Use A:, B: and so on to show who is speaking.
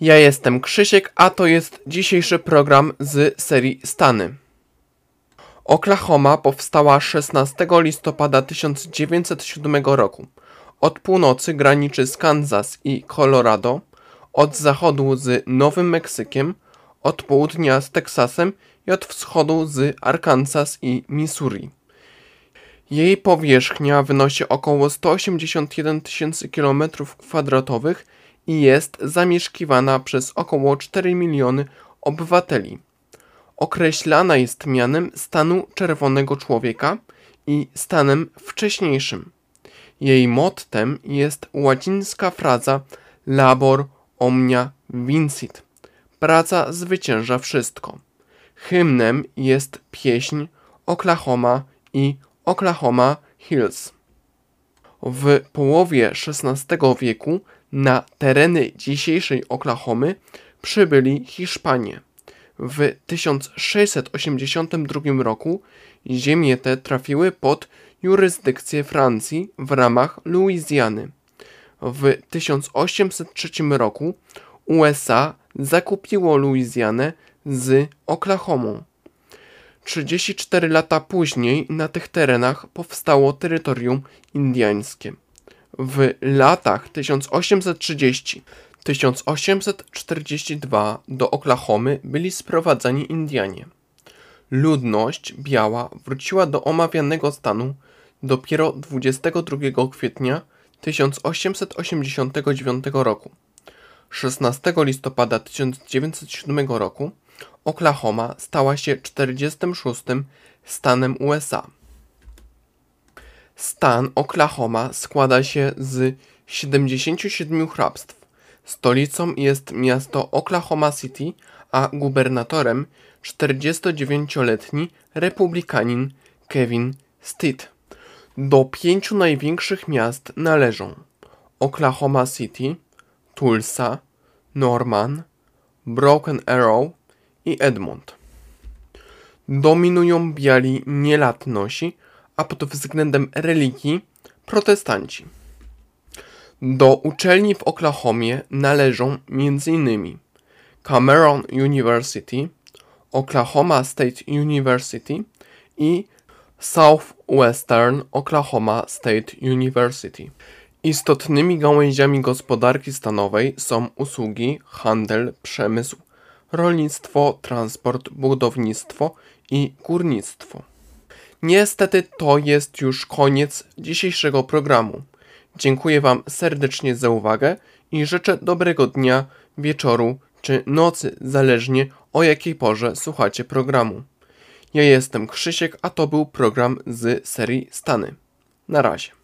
A: Ja jestem Krzysiek, a to jest dzisiejszy program z serii Stany. Oklahoma powstała 16 listopada 1907 roku. Od północy graniczy z Kansas i Colorado, od zachodu z Nowym Meksykiem, od południa z Teksasem i od wschodu z Arkansas i Missouri. Jej powierzchnia wynosi około 181 tysięcy km2 i jest zamieszkiwana przez około 4 miliony obywateli. Określana jest mianem stanu czerwonego człowieka i stanem wcześniejszym. Jej mottem jest łacińska fraza labor omnia vincit. Praca zwycięża wszystko. Hymnem jest pieśń Oklahoma i Oklahoma Hills. W połowie XVI wieku na tereny dzisiejszej Oklahomy przybyli Hiszpanie. W 1682 roku ziemie te trafiły pod jurysdykcję Francji w ramach Luizjany. W 1803 roku USA zakupiło Luizjanę z Oklahomą. 34 lata później na tych terenach powstało terytorium indiańskie. W latach 1830-1842 do Oklahomy byli sprowadzani Indianie. Ludność biała wróciła do omawianego stanu dopiero 22 kwietnia 1889 roku. 16 listopada 1907 roku Oklahoma stała się 46. stanem USA. Stan Oklahoma składa się z 77 hrabstw. Stolicą jest miasto Oklahoma City, a gubernatorem 49-letni republikanin Kevin Stitt. Do pięciu największych miast należą Oklahoma City, Tulsa, Norman, Broken Arrow i Edmond. Dominują biali nielatnosi, a pod względem religii protestanci. Do uczelni w Oklahomie należą m.in. Cameron University, Oklahoma State University i Southwestern Oklahoma State University. Istotnymi gałęziami gospodarki stanowej są usługi, handel, przemysł, rolnictwo, transport, budownictwo i górnictwo. Niestety to jest już koniec dzisiejszego programu. Dziękuję Wam serdecznie za uwagę i życzę dobrego dnia, wieczoru czy nocy, zależnie o jakiej porze słuchacie programu. Ja jestem Krzysiek, a to był program z serii Stany. Na razie.